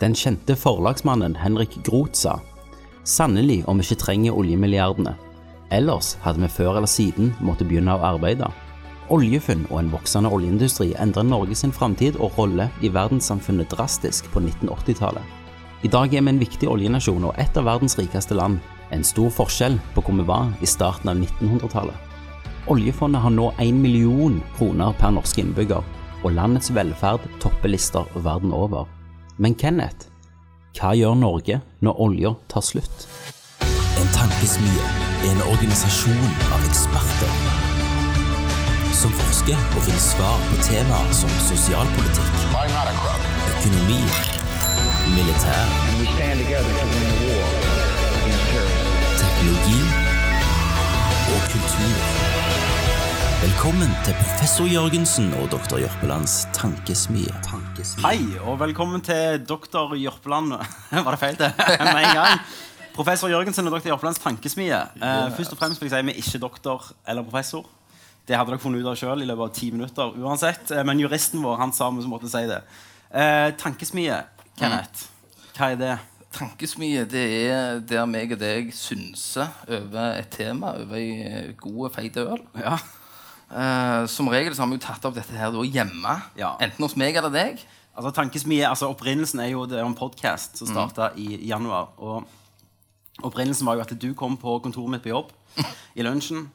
Den kjente forlagsmannen Henrik Groth sa Sannelig om vi ikke trenger oljemilliardene. Ellers hadde vi før eller siden måtte begynne å arbeide. Oljefunn og en voksende oljeindustri endret Norge sin framtid og rolle i verdenssamfunnet drastisk på 1980-tallet. I dag er vi en viktig oljenasjon og et av verdens rikeste land. En stor forskjell på hvor vi var i starten av 1900-tallet. Oljefondet har nå 1 million kroner per norsk innbygger, og landets velferd topper lister verden over. Men Kenneth, hva gjør Norge når olja tar slutt? En tankesmie er en organisasjon av eksperter som forsker og finner svar på temaer som sosialpolitikk, økonomi, militær, teknologi og kultur. Velkommen til professor Jørgensen og doktor Jørpelands tankesmie. tankesmie. Hei, og velkommen til doktor Jørpeland Var det feil, det? Med en gang. Professor Jørgensen og doktor Jørpelands tankesmie. Eh, først og fremst vil jeg si vi er ikke doktor eller professor. Det hadde dere funnet ut av sjøl i løpet av ti minutter uansett. Eh, men juristen vår han sa vi måtte si det. Eh, tankesmie, Kenneth. Hva er det? Tankesmie det er der meg og deg synser over et tema, over ei god, feit øl. Ja. Eh, som regel så har vi jo tatt opp dette her da hjemme. Ja. Enten hos meg eller deg. Altså, tankesmie, altså Opprinnelsen er jo det er en podkast som starta i januar. Og Opprinnelsen var jo at du kom på kontoret mitt på jobb i lunsjen.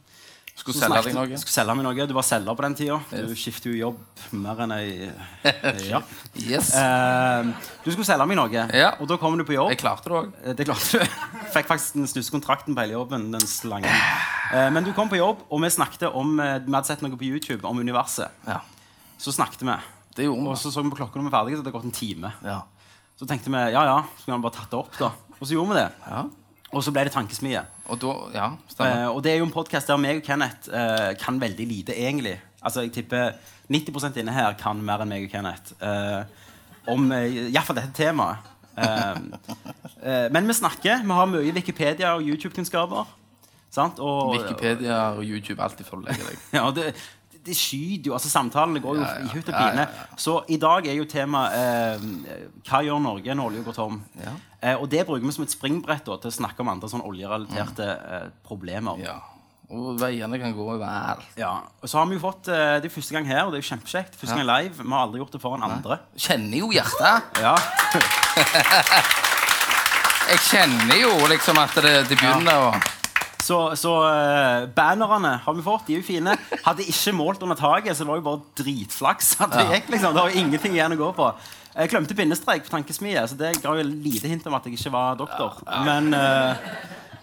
Skulle selge deg noe. Skulle selge meg noe. Du var selger på den tida. Du skifter jo jobb mer enn ei ja. Yes. uh, du skulle selge meg noe, Ja. og da kom du på jobb. Jeg klarte det òg. Eh, Det klarte du. Fikk faktisk den største kontrakten på hele jobben. Den slangen. Eh, men du kom på jobb, og vi snakket om eh, Vi hadde sett noe på YouTube om universet. Ja. Så snakket vi. Det gjorde vi. Og så så vi på klokka når vi var ferdige, så det hadde gått en time. Ja. Så tenkte vi ja, ja, så kunne vi bare tatt det opp, da. Og så gjorde vi det. ja. Og så ble det tankesmie. Og da Ja. Eh, og det er jo en podkast der meg og Kenneth eh, kan veldig lite, egentlig. Altså, jeg tipper 90% inne her kan mer enn meg og Kenneth. Eh, om uh, iallfall dette temaet. Men vi snakker. Vi har mye Wikipedia og YouTube-kunnskaper. Og, Wikipedia og YouTube alltid legge deg. Ja, det, det skyter jo, altså Samtalene går jo Ja, ja. i hytt og Ja, ja, pine. ja. Så i dag er jo tema eh, Hva gjør Norge når olja går tom? Ja. Eh, og det bruker vi som et springbrett da, til å snakke om andre sånn oljerelaterte eh, problemer. Ja. Og veiene kan gå vel. Ja, og så har vi jo fått eh, Det er første gang her, og det er jo kjempekjekt. Første gang live. Vi har aldri gjort det foran andre. Kjenner jo hjertet. Ja, Jeg kjenner jo liksom at det, det begynner å Så, så uh, bannerne har vi fått. De er jo fine. Hadde ikke målt under taket, så det var jo bare dritflaks. at Det gikk liksom, det var jo ingenting igjen å gå på. Jeg glemte bindestrek på tankesmie, så det ga jo lite hint om at jeg ikke var doktor. Men uh,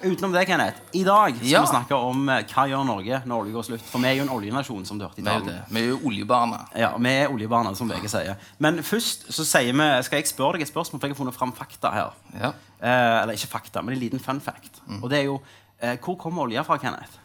utenom det, Kenneth, i dag skal Ja. vi snakke om eh, hva gjør Norge når olje går slutt. For vi er jo en oljenasjon, som du hørte i talen. Vi er jo oljebarna. Ja, Vi er oljebarna, som VG sier. Men først så sier vi, skal jeg spørre deg et spørsmål, for jeg har funnet fram fakta her. Ja. Uh, eller ikke fakta, men en liten fun fact. Og det er jo Hvor kommer olja fra, Kenneth?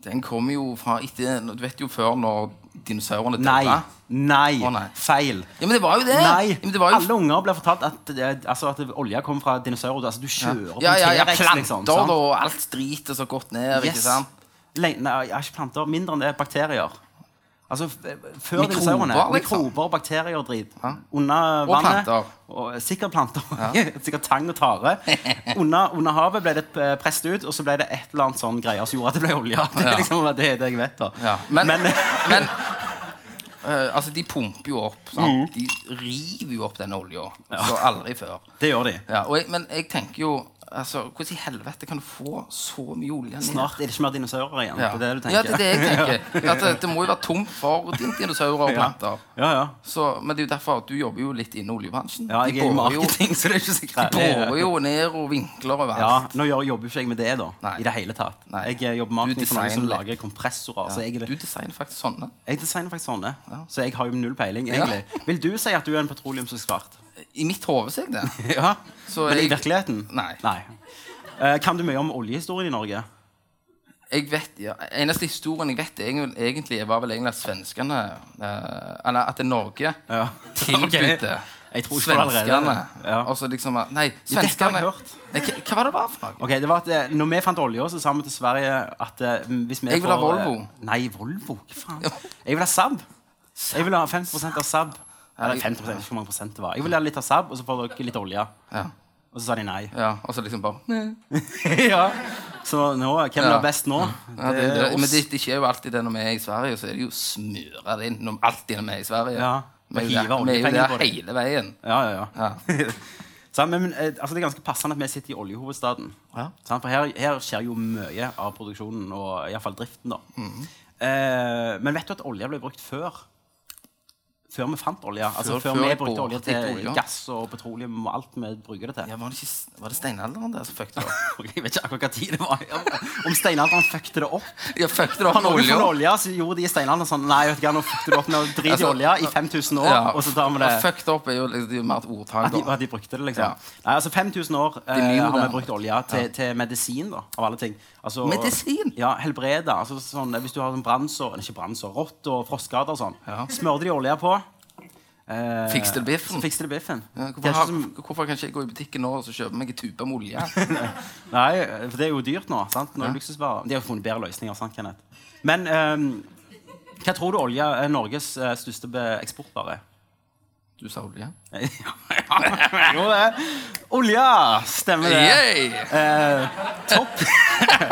Den kommer jo fra etter Du vet jo før når dinosaurene Nei. døde. Nei. Å, nei. Feil. Ja, men det var jo det! Nei. Ja, men det var jo Alle unger blir fortalt at, eh, altså, at olja kommer fra dinosaurer. Altså, du kjører ja, ja, ja, en T-rex, planter liksom. og alt driter så godt ned. Yes. ikke sant? Le nei, ja, ikke planter. Mindre enn det. Bakterier. Altså, f- før Mikrober, dinosaurene. liksom. Mikrober, bakterier og drit. Ja. Under Og vannet. planter. Og, sikkert planter. sikkert tang og tare. under, under havet ble det eh, presset ut, og så ble det et eller annet sånn greier som gjorde at det ble olje. Det er liksom det, det jeg vet. da Ja. Men, Men- men uh, altså, de pumper jo opp. Sant? De river jo opp den olja. Så aldri før. Det gjør de. Ja, jeg, men jeg tenker jo altså, Hvordan i helvete kan du få så mye olje? Snart er det ikke mer dinosaurer igjen. Ja. Det er det du tenker. ja, det er det jeg tenker. At det, må jo være tomt for din dinosaurer og planter. Ja, ja. Så, men det er jo derfor at du jobber jo litt innen oljebransjen. ja De jeg er i marketing, jo- så det er ikke så greit. De borer jo ned og vinkler overalt. Ja, Nå jobber jo ikke jeg med det, da. Nei. I det hele tatt. Nei. Jeg eh, jobber marketing for noen som lager kompressorer. Jeg, Du designer faktisk sånne. jeg designer faktisk sånne. Så jeg har jo null peiling, egentlig. Vil du si at du er en petroleumsekspert? I mitt hode er jeg det. ja. Så Men i virkeligheten? Nei. Eh, kan du mye om oljehistorien i Norge? Jeg vet, ja, Eneste historien jeg vet, egentlig, var vel egentlig at svenskene uh, Eller at det er Norge Ja. Jeg allerede. svenskene Ja. Og så liksom Nei, jeg svenskene ja, Nei, hva, var det var for noe? Ok, det var at eh, når vi fant olje, så sa vi til Sverige at hvis vi Jeg vil får, ha Volvo. Nei, Volvo? Hva faen? Jeg vil ha Saab. Jeg vil ha 50% av Saab. Eller 50 jeg vet ikke hvor mange prosent det var. Jeg vil ha litt av SAB, og så får dere litt olje. Ja. Og så sa de nei. ja. Og så liksom bare ja. Så nå, hvem er best nå? ja, det, det, Men det, det skjer jo alltid det når vi er i Sverige, så er det jo smøra det inn når, alltid når vi er i Sverige. Ja, Vi er jo der- er hele veien. Ja, ja, ja. Ja. Så, men, men, eh, altså, det er ganske passende at vi sitter i oljehovedstaden. Ja. For her, her skjer jo mye av produksjonen, og iallfall driften. da. Mm. eh, men vet du at olje ble brukt før? Før vi fant olje. Altså Før- Før, vi brukte olje til olje. gass og petroleum og alt vi bruker det til. Ja, var, det ikke, var det steinalderen der som fucket det opp? Jeg vet ikke akkurat hva tid det var. Ja, Om steinalderen fucket det opp. Ja, fucket det opp med olje? olje, så gjorde de i steinalderen sånn Nei, vet du hva, nå fucket det opp med å i Altså, olje i 5000 år, Ja. og så tar vi det fucked up er jo, det er jo mer et ordtak. At de, at de brukte det, liksom. Ja. Nei, altså 5000 år eh, har vi brukt olje til, til medisin, da, av alle ting. Altså, Medisin? Ja, helbrede. Altså, sånn, hvis du har sånn brannsår Ikke brannsår, rått og frostskader og sånn. Ja. Smørte de olje på. Eh, Fikste det biffen? Så fikste biffen. Ja, hvorfor, har, som, hvorfor kan ikke jeg gå i butikken nå og så kjøpe meg en tube med olje? nei, for det er jo dyrt nå. sant? Nå Ja. luksusvarer. De har funnet bedre løsninger. sant, Kenneth? Men eh, hva tror du olje er Norges eh, største eksportvare? Du sa olje? jo, det. Olje! Stemmer det. Eh, topp.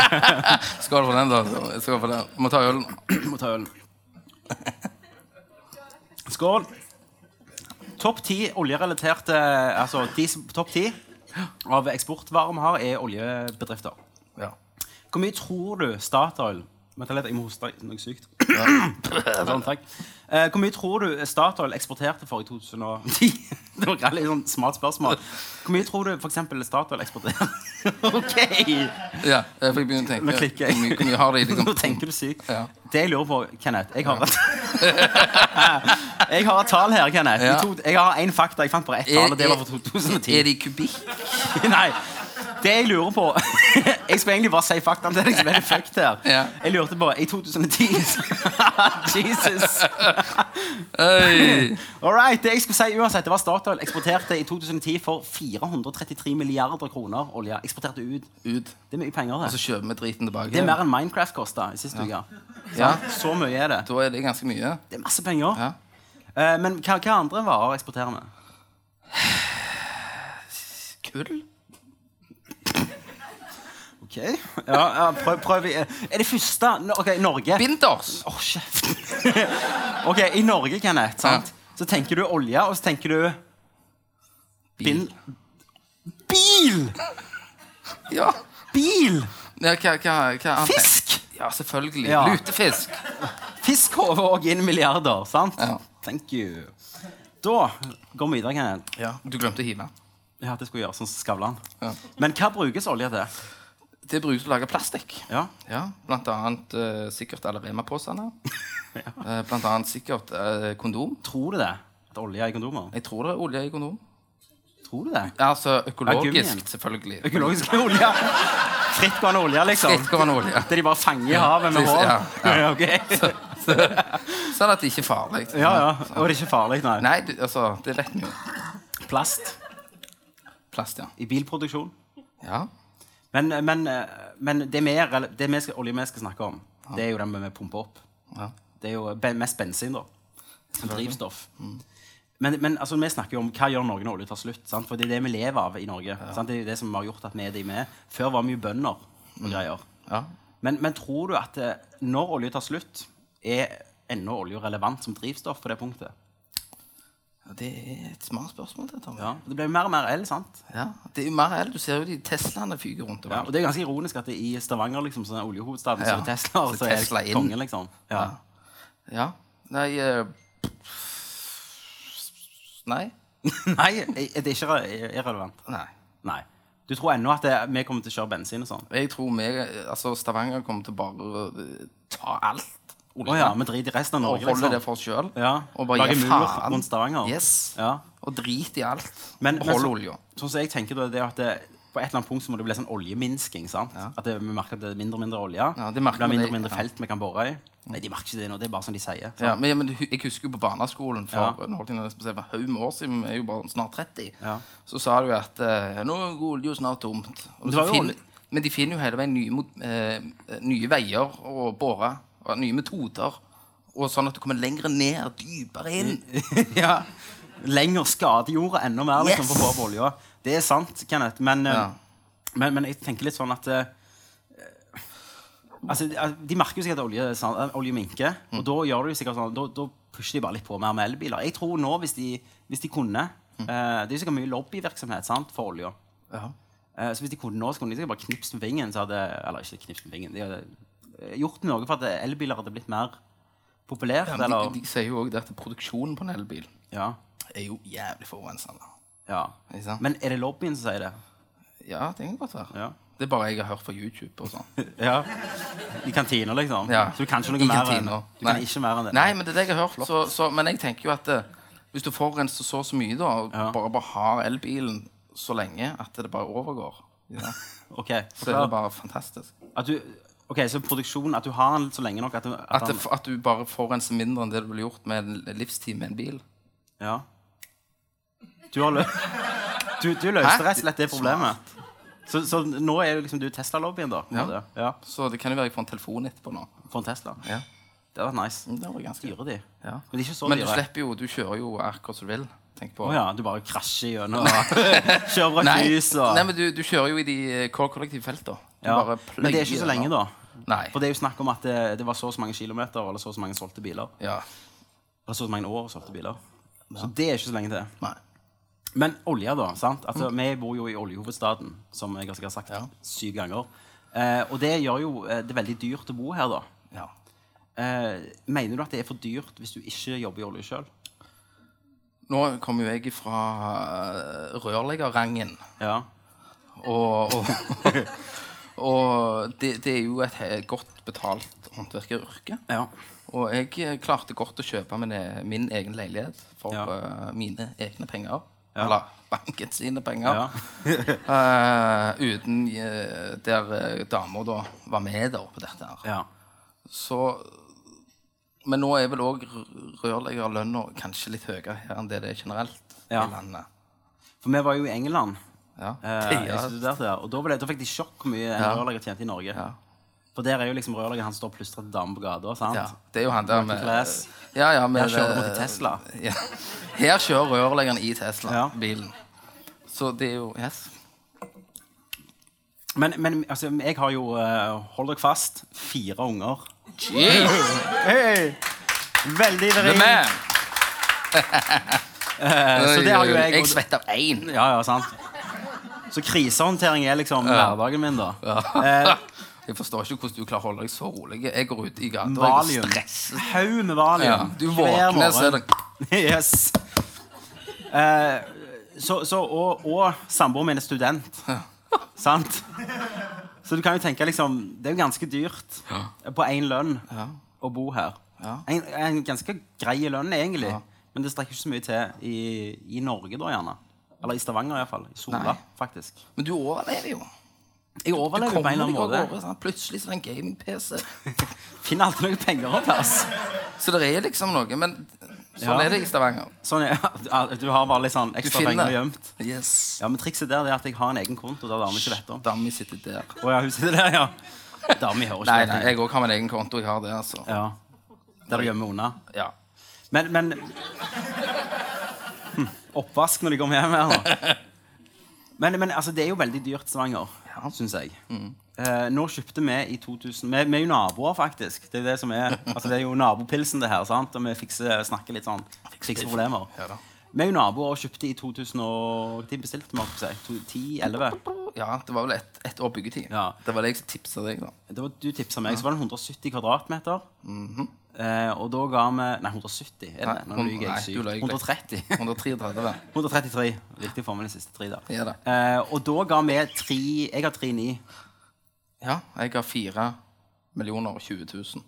Skål for den, da. Skål for den. Må ta ølen. Må ta øl. Skål. Topp ti oljerelaterte Altså topp ti av eksportvarer vi har, er oljebedrifter. Ja. Hvor mye tror du Statoil jeg må hoste noe sykt. sånn, takk. Eh, hvor mye tror du Statoil eksporterte for i 2010? det var et sånn smart spørsmål. Hvor mye tror du eksempel Statoil eksporterte? OK! ja. jeg For jeg begynner å tenke Nå klikker jeg. Hvor mye, hvor mye har de liksom Nå tenker du sykt. Ja. Det jeg lurer på, Kenneth Jeg har et Jeg har et tall her, Kenneth. Ja. Jeg har én fakta. Jeg fant bare ett tall, og det var for 2010. Er de kubikk? Nei. Det jeg lurer på Jeg skulle egentlig bare si faktaen til deg, så er det fucked her. Ja. Jeg lurte på I 2010 Jesus. All right, det jeg skulle si uansett, det var Statoil eksporterte i 2010 for 433 milliarder kroner olje. Eksporterte ut. Ut. Det er mye penger, det. Og så kjøper vi driten tilbake. Det er mer enn Minecraft kosta sist uke. Ja. Så mye er det. Da er det ganske mye. Det er masse penger. Ja. Eh, men hva, hva andre varer eksporterer vi? Kull? Ja, ja, prøv, prøv Er det første Ok, Norge. Binders! Åh, kjeft. ok, I Norge, Kenneth, sant? så tenker du olje, og så tenker du Bil. Bil! Ja. Bil! ja hva, hva, hva annet? Fisk! Ja, selvfølgelig. Ja. Lutefisk. Fisk håver også inn milliarder, sant? Ja. Thank you. Da går vi videre, Kenneth. Ja. Du glemte å hive. Ja, det skulle jeg gjøre, sånn som Skavlan. Ja. Men hva brukes olje til? Det brukes til å lage plastikk. Ja, Ja, blant annet eh, sikkert alle Rema-posene. Eh, blant annet sikkert eh, kondom. Tror du det? At olje er i kondomer? Jeg tror det er olje i kondom. Tror du det? Ja, altså økologisk, selvfølgelig. Økologisk olje? Frittgående olje, liksom? Frittgående olje. Det de bare fanger i havet med Ja, hånd? Så er Sånn at det ikke er farlig. Ja, ja. Og det er ikke farlig, nei. Nei, du, altså, det er vi jo. Plast Plast, ja. i bilproduksjon. Ja. Men, men, men det, vi, er- det vi skal, olje vi skal snakke om, det er jo den vi pumper opp. ja. Det er jo mest bensin, da. Som drivstoff. Men, men altså, vi snakker jo om hva gjør Norge når olje tar slutt. Sant? For det er det vi lever av i Norge. Sant? Det er det som har gjort at vi er de vi er. Før var vi jo bønder og greier. ja. Men, men tror du at eh, når olje tar slutt, er ennå olje relevant som drivstoff på det punktet? Det er et smart spørsmål. det, Tommy. Ja. Det blir jo mer og mer el, sant? Ja. Det er jo mer el. Du ser jo de Teslaene fyker rundt. Ja, og det er ganske ironisk at det i Stavanger, liksom, som er oljehovedstaden, så er Tesla, Så så er Tesla det kongen, liksom. Ja. Ja. Nei uh... Nei. Nei, er det ikke re- irrelevant? Nei. Nei. Du tror ennå at det, vi kommer til å kjøre bensin og sånn? Jeg tror vi, altså Stavanger kommer til å bare ta alt. Å ja, vi driter i resten av Norge, og holder holde det liksom. for oss sjøl. Ja. Og bare gir faen. Mot Stavanger. Yes. Ja. Og drit i alt. Men, og holder olja. Sånn som jeg tenker da, det er at det, på et eller annet punkt så må det bli sånn oljeminsking. sant? Ja. At det, vi merker at det er mindre og mindre olje. Ja, det blir mindre og mindre felt vi kan bore i. Nei, de merker ikke det nå. Det er bare sånn de sier. Ja, men, men jeg husker jo på barneskolen for Ja. holdt en haug med år siden, vi er jo bare snart 30, Ja. så sa du at eh, nå er olje snart tomt. Og det så var jo fin- olje- men de finner jo hele veien nye, eh, nye veier å bore, og nye metoder, og sånn at du kommer lenger ned, dypere inn. ja. lenger skade jorda enda mer liksom, Yes! for å få opp olja. Det er sant, Kenneth, men, eh, Ja. men, men jeg tenker litt sånn at uh, altså, de- merker jo sikkert at olje, eh, olje minker, Mm. og da gjør de sikkert sånn, da, da pusher de bare litt på mer med elbiler. Jeg tror nå, hvis de, hvis de kunne Mm. eh, Det er jo sikkert mye lobbyvirksomhet sant, for olja. Ja. Eh, så hvis de kunne nå, så kunne de sikkert bare knipst med fingeren. Så hadde, eller ikke knipst med fingeren, de hadde gjort noe for at elbiler hadde blitt mer populært. Ja, eller, de, de sier jo òg at produksjonen på en elbil ja, er jo jævlig forurensende. ja. Men er det lobbyen som sier det? Ja, det kan godt være. Ja. Det er bare jeg har hørt fra YouTube og sånn. ja. I kantina, liksom? Ja. Så du kan ikke noe mer enn du Nei. kan ikke mer enn det? Nei, men det er det jeg har hørt. Så, så, men jeg tenker jo at det, hvis du forurenser så så mye, da, og bare, bare har elbilen så lenge at det bare overgår, ja, okay, så er det bare fantastisk. At du, ok, så produksjon, at du har den så lenge nok at du... At, at, det, at du bare forurenser mindre enn det du ville gjort med en livstid med en bil. Ja. Du har lø... Du, du løste rett og slett det problemet. Så, så nå er du liksom du Tesla-lobbyen, da? Ja. ja. Så det kan jo være jeg får en telefon etterpå nå. For en Tesla. Ja. Det hadde vært nice. Det var ganske Dyre de. Ja. Men de er Men du slipper jo, du kjører jo akkurat som du vil. Tenk på Oh, ja, du bare krasjer gjennom kjører bra lys og nei, men du, du kjører jo i de eh, kollektivfeltene. Du ja. Men det er ikke så lenge, da. Nei. For det er jo snakk om at det, det var så og så mange kilometer eller så og så mange solgte biler. Ja. Eller så og så mange år solgte biler. Så det er ikke så lenge til. Nei. Men olje, da. sant? Altså, Vi bor jo i oljehovedstaden, som jeg har sagt Ja. syv ganger. Eh, og det gjør jo eh, det veldig dyrt å bo her, da. Ja. Eh, mener du at det er for dyrt hvis du ikke jobber i olje sjøl? Nå kommer jo jeg fra uh, rørleggerrangen. Ja. Og, og, og det, det er jo et godt betalt håndverkeryrke. ja. Og jeg klarte godt å kjøpe min, min egen leilighet for Ja. uh, mine egne penger. Ja. Eller banken sine penger. Ja. Eh, uten uh, der uh, dama da var med da på dette her. ja. Så Men nå er vel òg rørleggerlønna kanskje litt høyere her enn det det er generelt i landet. For vi var jo i England. Ja. Eh, jeg Ja. studerte der, og da, ble, da fikk de sjokk hvor mye en rørlegger tjente i Norge. Ja. For der er jo liksom rørlegger han står og plystrer damer på gata. sant? Ja, det er jo han der med. Ja, ja, med Her kjører du mot Tesla. Ja. Her kjører rørleggeren i. Tesla-bilen. Så det er jo Yes. Men, men altså, jeg har jo, uh, hold dere fast, fire unger. Jeez, Hey! Veldig vrient. man! Eh, Så det har jo jeg Jeg svetter av én. Ja, ja, sant. Så krisehåndtering er liksom hverdagen min, da. Eh, Jeg forstår ikke hvordan du klarer å holde deg så rolig. Jeg går ut i gata og jeg stresser. Haug med valium. Ja, du våkner, så er det Yes. Eh, så, så, og og samboeren min er student. Sant? Så du kan jo tenke liksom Det er jo ganske dyrt på én lønn å bo her. Ja. En, en ganske grei lønn, egentlig. Ja. Men det strekker ikke så mye til i, i Norge, da, gjerne. Eller i Stavanger, iallfall. I Sola, Nei. faktisk. Men du overlever jo. Jeg overlever på en eller annen måte. Over, sånn. Plutselig så er det en gaming-PC. Finner alltid noen penger en plass. Så det er liksom noe. Men sånn Ja. er det i Stavanger. Sånn, ja, du har bare litt sånn ekstra penger gjemt. Yes. Ja, men trikset der er at jeg har en egen konto der damer ikke vet om. Dami sitter der. Å ja, hun sitter der, ja. Dami hører ikke Nei, nei, jeg òg har min egen konto. Jeg har det, altså. Ja. Der du gjemmer unna. Ja. Men, men Oppvask når de kommer hjem her nå. Men, men altså, det er jo veldig dyrt Stavanger, Ja. Mm. syns jeg. Eh, nå kjøpte vi i 2000 Vi, vi er jo naboer, faktisk. Det er, det som er, altså, det er jo nabopilsen, det her. sant? Og vi fikser, snakker litt sånn Fikser problemer. Ja. Vi er jo naboer og kjøpte i 2000 og De bestilte vi? holdt på å 10-11? Ja, det var vel ett et år byggetid. Ja. Det var det jeg tipsa deg, da. Det var Du tipsa meg. Så var det 170 kvadratmeter. Eh, og da ga vi Nei, 170. Er det? Nei, Nå lyver jeg sykt. løy. 130. 133. 133. Viktig for meg de siste tre da. Ja da. Eh, og da ga vi tre Jeg har 3,9. Ja, jeg har 4 millioner og 20 000.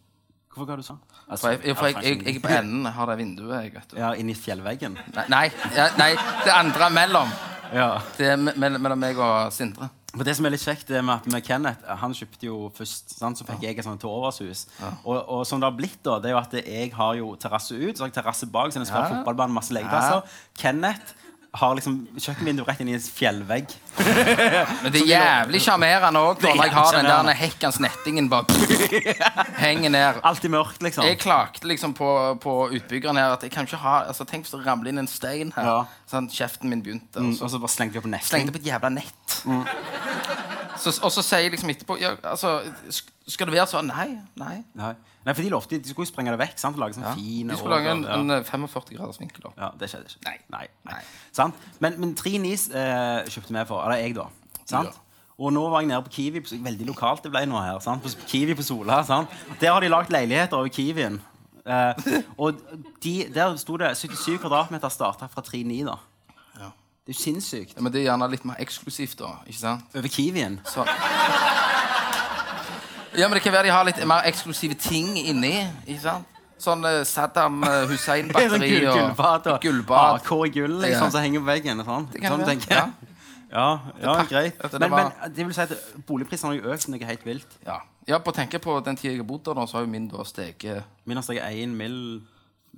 Hvorfor ga du sånn? For jeg, for jeg, jeg, jeg på enden har det vinduet, jeg, vet du. Ja, inni fjellveggen. Nei, nei, ja, nei, det andre mellom. Ja. Det er me- me- mellom meg og Sindre. For det som er litt kjekt det med at med Kenneth Han kjøpte jo først, sant? så fikk jeg et sånt tovershus. Og, og som det har blitt, da, det er jo at jeg har jo terrasse ut, så har jeg terrasse bak, så er skal en svær Ja. fotballbane, masse legeplasser. Kenneth har liksom kjøkkenvindu rett inn i en fjellvegg. Men det er jævlig sjarmerende òg, når jeg har den der hekkans nettingen bak. Henger ned. Alltid mørkt, liksom. Jeg klagde liksom på, på utbyggeren her at jeg kan ikke ha altså, Tenk hvis det ramler inn en stein her. Ja. Sånn, kjeften min begynte. Mm, Og så og så bare slengte vi opp netting. slengte på et jævla nett. Så, og så sier jeg liksom etterpå ja, altså, Skal det være sånn? Nei. Nei. Nei. Nei, for de lovte De skulle jo sprenge det vekk. sant? Lage sånn Ja. fine De skulle lage en, ja. en eh, 45 graders vinkel. Ja, det skjedde ikke. Nei. Nei, nei. Sant? Men, men 3-9 eh, kjøpte vi for. Eller jeg, da. Sant? Og nå var jeg nede på Kiwi. på- Veldig lokalt det ble nå her. Sant? På Kiwi på Sola. Sant? Der har de lagd leiligheter over Kiwien. Eh, og de, der sto det 77 kvadratmeter starta fra 3-9, da. Ja. Det er jo sinnssykt. Ja, men det er gjerne litt mer eksklusivt, da. ikke sant? Over Kiwien. Så. Ja, men det kan være de har litt mer eksklusive ting inni. ikke sant? Sånn eh, Saddam eh, Sånn Hussein-batteri gull- og Gullbad. AK i gull liksom, Ja. som henger på veggen. Sånn. Det kan sånn være, jeg. Ja, ja, greit. det Men, var- men det vil si at boligprisene har jo økt noe helt vilt. Ja. ja, på å tenke på den tida jeg har bodd der, så har jo min da steget Min har steget 1 mill.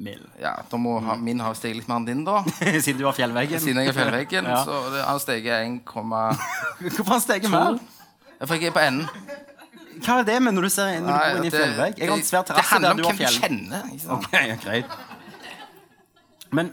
mill. Ja, da må ha, min ha steget litt mer enn din, da. Siden du har fjellveggen. Siden jeg er fjellveggen. Ja. Så det har steget 1,2 Hvorfor har han steget mer? Jeg For jeg er på enden. Hva er det med når du ser når du Nei, bor i fjellvegg? Jeg har en det- svær terrasse handler der om du har hvem du fjell. kjenner. Ikke sant? Ok, ja, greit. Men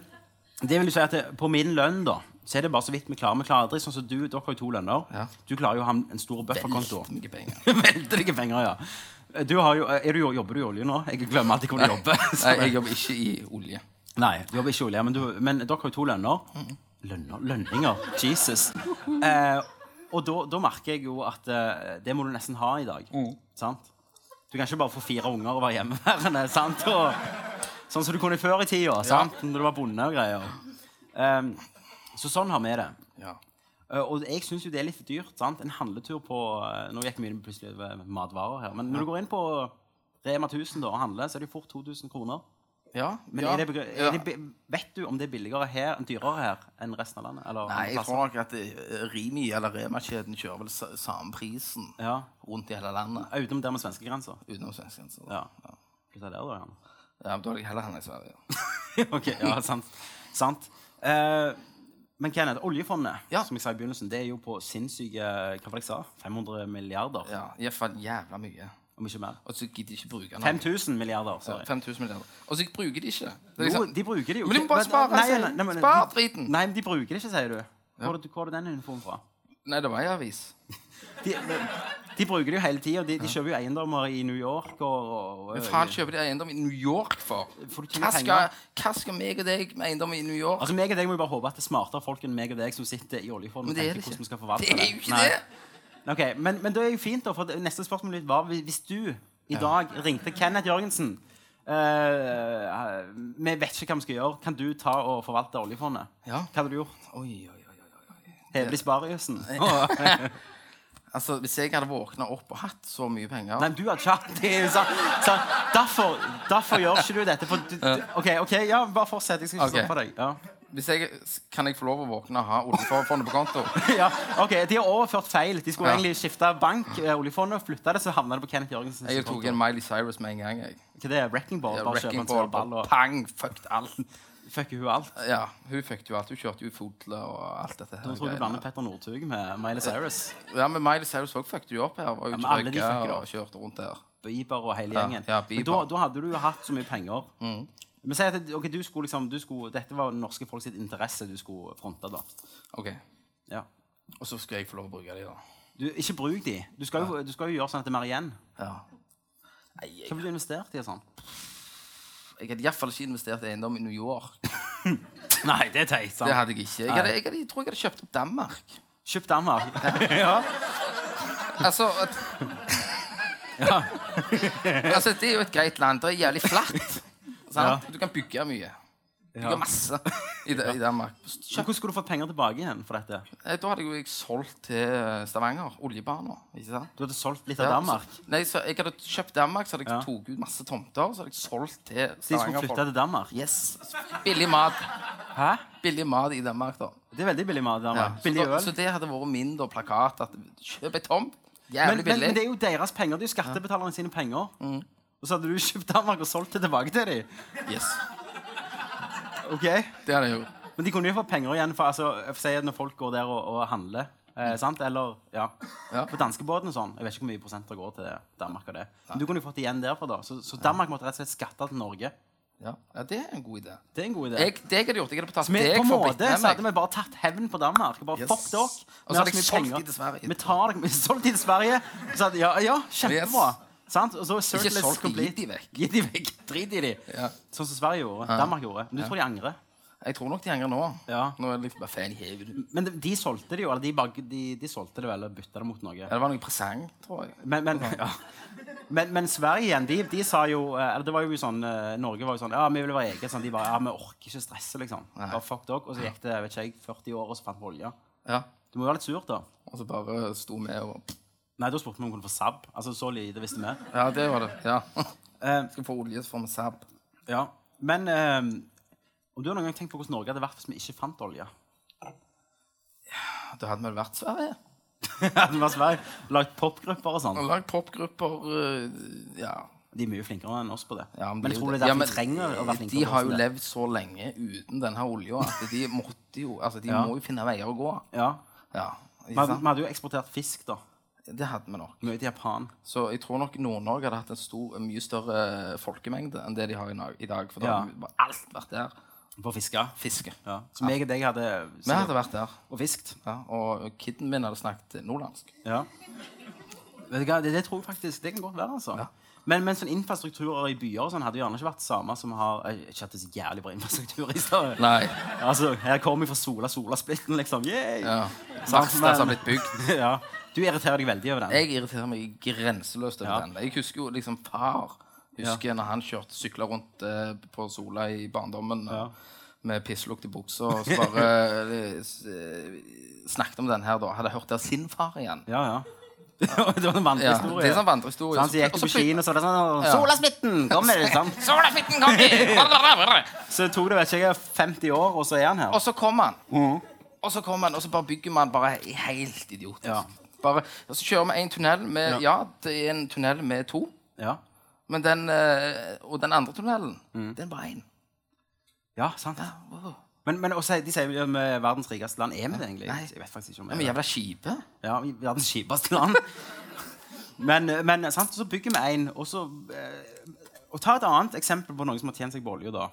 det vil jo si at det, på min lønn, da, så er det bare så vidt vi klarer. Vi klarer aldri sånn som du. Dere har jo to lønner. Ja. Du klarer jo å ha en stor bufferkonto. Veldig mye penger. Veldig mye penger, ja. Du har jo, du, jobber du i olje nå? Jeg glemmer alltid hvor du jobber. Nei, jeg jobber ikke i olje. Nei, du jobber ikke i olje, men, du, men dere har jo to lønner. Lønner? Lønninger? Jesus. Eh, og da, da merker jeg jo at eh, det må du nesten ha i dag. Sant? Du kan ikke bare få fire unger og være hjemmeværende. sant? Og, sånn som du kunne før i tida, sant? når du var bonde og greier. Ehm, så sånn har vi det. Ja. Eh, og jeg syns jo det er litt dyrt. sant? En handletur på eh, Nå gikk vi plutselig over matvarer her. Men når du går inn på Rema 1000 da, og handler, så er det jo fort 2000 kroner. Ja, Men ja, det, det, vet du om det er billigere her, dyrere her enn resten av landet? Eller Nei, jeg tror nok at eh, Rimi eller Rema-kjeden kjører vel samme prisen Ja, rundt i hele landet. Utenom der med svenskegrensa. Utenom svenskegrensa. Ja. Ja. Hva er det der, da? Jan? ja, men da hadde jeg heller handla i Sverige. ok, ja, sant. sant. Eh, men Kenneth, oljefondet, Ja. som jeg sa i begynnelsen, det er jo på sinnssyke Hva var det jeg sa? 500 milliarder? Ja, Iallfall jævla mye. Om ikke mer. Og så gidder de ikke bruke noe. 5000 milliarder, Ja, sorry. 5000 milliarder. Og så bruker de ikke. Det Jo, liksom, de bruker det jo Men de må bare spare Nei, nei, nei, de. nei, Spar de- driten. Nei, men de bruker det ikke, sier du. Hvor er hvor du den uniformen fra? Nei, det var en avis. De, de bruker det jo hele tida. De, de kjøper jo eiendommer i New York og, og Hva faen kjøper de eiendom i New York for? Hva skal, hva skal meg og deg med eiendom i New York? Altså, meg og deg må jo bare håpe at det er smartere folk enn meg og deg som sitter i oljefondet Men det er det ikke. Det er jo ikke Nei. det. Okay, men, men det er jo fint, da. For neste spørsmål var hvis du i dag ringte Kenneth Jørgensen uh, Vi vet ikke hva vi skal gjøre. Kan du ta og forvalte oljefondet? Ja. Hva hadde du gjort? Oi, oi, oi. Heve de? Altså, Hvis jeg hadde våkna opp og hatt så mye penger Nei, men du hadde ikke hatt det. er. Så, derfor, derfor gjør ikke du dette. For du, du, OK, ok, ja, bare fortsett. Jeg skal ikke okay. stoppe deg. Ja. jeg, Kan jeg få lov å våkne og ha oljefondet på konto? ja, ok, De har overført feil. De skulle Ja. egentlig skifte bank, eh, oljefondet, flytte det, så havna det på Kenneth Jørgensen. Jeg tok en Miley Cyrus med en gang. jeg. Hva det er Wrecking ball? Ja, Bare Wrecking ball, ball og pang, fucked alt. Fucker hun alt. Ja, Hun fikk jo alt. Hun kjørte jo i og alt dette. Nå tror jeg du blander Petter Northug med Miley Cyrus. Ja, men Miley Cyrus òg fucket jo opp her. Var jo men alle de fikk og kjørte rundt her. Bieber og hele gjengen. ja, Men Bieber. men da, da hadde du jo hatt så mye penger. Men si at okay, du skulle liksom, du skulle, Dette var norske folk sitt interesse du skulle fronte. da. Ok, Ja. Og så skulle jeg få lov å bruke de, da. Du, ikke bruk de. Du skal, jo, du skal jo gjøre sånn at det er mer igjen. Ja. Nei, Hva ville du investert i? sånn? Jeg hadde iallfall ikke investert i eiendom i New York. Nei, det er teit. sant? Det hadde jeg ikke. Jeg, hadde, jeg, hadde, jeg tror jeg hadde kjøpt opp Danmark. Kjøpt Danmark. ja. Altså at, altså, det er jo et greit land. Det er jævlig flatt. Sant? Du kan bygge mye. Bygge Ja. masse i, i Danmark. Men Hvordan skulle du fått penger tilbake igjen for dette? Eh, Da hadde jeg jo jeg solgt til Stavanger. Oljebana. Ikke sant? Du hadde solgt litt av Ja, Danmark. Så, nei, så jeg hadde kjøpt Danmark, så hadde jeg Ja. tatt ut masse tomter. Så hadde jeg solgt til De skulle Stavanger. flytte til Danmark. Yes. Billig mat. Hæ? Billig mat i Danmark, da. Det er veldig billig mat. Ja. Danmark. Så, Billig da, øl. så det hadde vært min da, plakat. At kjøp ei tomt. Men, Jævlig men, billig. men det er jo deres penger. Det er jo skattebetalerne sine penger. Mm. Og så hadde du kjøpt Danmark og solgt det tilbake til dem. Yes. Ok? Det er jeg gjort. Men de kunne jo få penger igjen for altså, for si at når folk går der og, og handler Eh, sant? Eller ja. Ja. På danskebåten og sånn. Jeg vet ikke hvor mye prosenter går til Danmark og det. Men du kunne jo fått igjen derfra, da. Så, så Danmark måtte rett og slett skatte til Norge. Ja. ja, det er en god idé. Det er en god idé. Jeg, det jeg hadde gjort, jeg hadde betalt Så vi, deg på en for måte så hadde vi bare tatt hevn på Danmark. Bare Yes. fuck dere. Og så hadde jeg solgt de til Sverige. Vi tar dere, vi solgte de til Sverige. Så hadde, ja, ja, kjempebra. Sant? Og så is solgt de, gitt de vekk. Gitt de vekk. Drit i de. Ja. Sånn som Sverige gjorde. Danmark gjorde. Men du tror de angrer? Jeg tror nok de angrer nå. Ja. Nå er det liksom bare fan i. Men de, de solgte det jo, eller de, bag- de, de solgte det vel og bytta det mot noe. Ja, det var noe presang, tror jeg. Men, men, ja. men, men Sverige igjen, de, de sa jo eh, Eller det var jo sånn eh, Norge var jo sånn Ja, vi vil være eget. Sånn, de bare Ja, vi orker ikke stresse, liksom. Bare fuck dere. Og så gikk det vet ikke jeg, 40 år, og så fant vi olje. Ja. Det må jo være litt surt, da. Og så bare sto med og Nei, da spurte vi om vi kunne få SAB. Altså, så lite visste vi. Ja, det var det. Ja. Eh, Skal få olje, så får vi SAB. ja. Men eh, om du har noen gang tenkt på hvordan Norge hadde vært hvis vi ikke fant olje? Da hadde vi vel vært Sverige. Hadde vi vært Sverige, lagd popgrupper og sånn? Lagd popgrupper uh, Ja. De er mye flinkere enn oss på det. Ja, men jeg tror det er derfor ja, men vi trenger å være flinkere De har jo det. levd så lenge uten denne olja at de måtte jo Altså, de Ja. må jo finne veier å gå. Ja. Ja. Vi hadde jo eksportert fisk, da. Det hadde vi nok. Mye Japan. Så jeg tror nok Nord-Norge hadde hatt en stor, mye større folkemengde enn det de har i dag. For da Ja. hadde alt vært der. For å fiske. Fiske. Ja. Så meg og deg hadde Vi hadde vært der. og fiskt. Ja, og kiden min hadde snakket nordlandsk. Ja. Vet du hva, det, det tror jeg faktisk Det kan godt være, altså. Ja. Men, men sånn infrastrukturer i byer og sånn hadde gjerne ikke vært samme som har eh, Ikke hatt så jævlig bra infrastruktur i stedet. Nei. Altså, her kommer vi fra Sola Sola-splitten, liksom. Yay! Ja. Sant, som har blitt bygd. ja. Du irriterer deg veldig over den. Jeg irriterer meg grenseløst over Ja. den. Jeg husker jo liksom far Husker når han kjørte sykla rundt eh, på Sola i barndommen Ja. med pisslukt i buksa og så bare eh, eh, snakket om den her da. Hadde hørt det av sin far igjen. Ja, ja. det var en Ja, vandrehistorie. det er sånn vandrehistorie. Så han gikk på kino, så det sånn Ja. Solasmitten! Kom med Solasmitten kommer! Så tok det vet ikke jeg, 50 år, og så er han her. Og så kom han. Og så kom han, og så bare bygger man bare helt idiotisk. Ja. Bare, og så kjører vi en tunnel med Ja, det er en tunnel med to. Ja, Men den, eh, og den andre tunnelen, den er bare én. ja sant. Wow. Men, men også, de sier jo vi er verdens rikeste land. Er vi det egentlig? Nei. Jeg vet faktisk ikke om Ja, vi men er det. jævla kjipe. Ja, vi er verdens kjipeste land. men, men sant, så bygger vi en, og så eh, Og ta et annet eksempel på noen som har tjent seg på olje, da.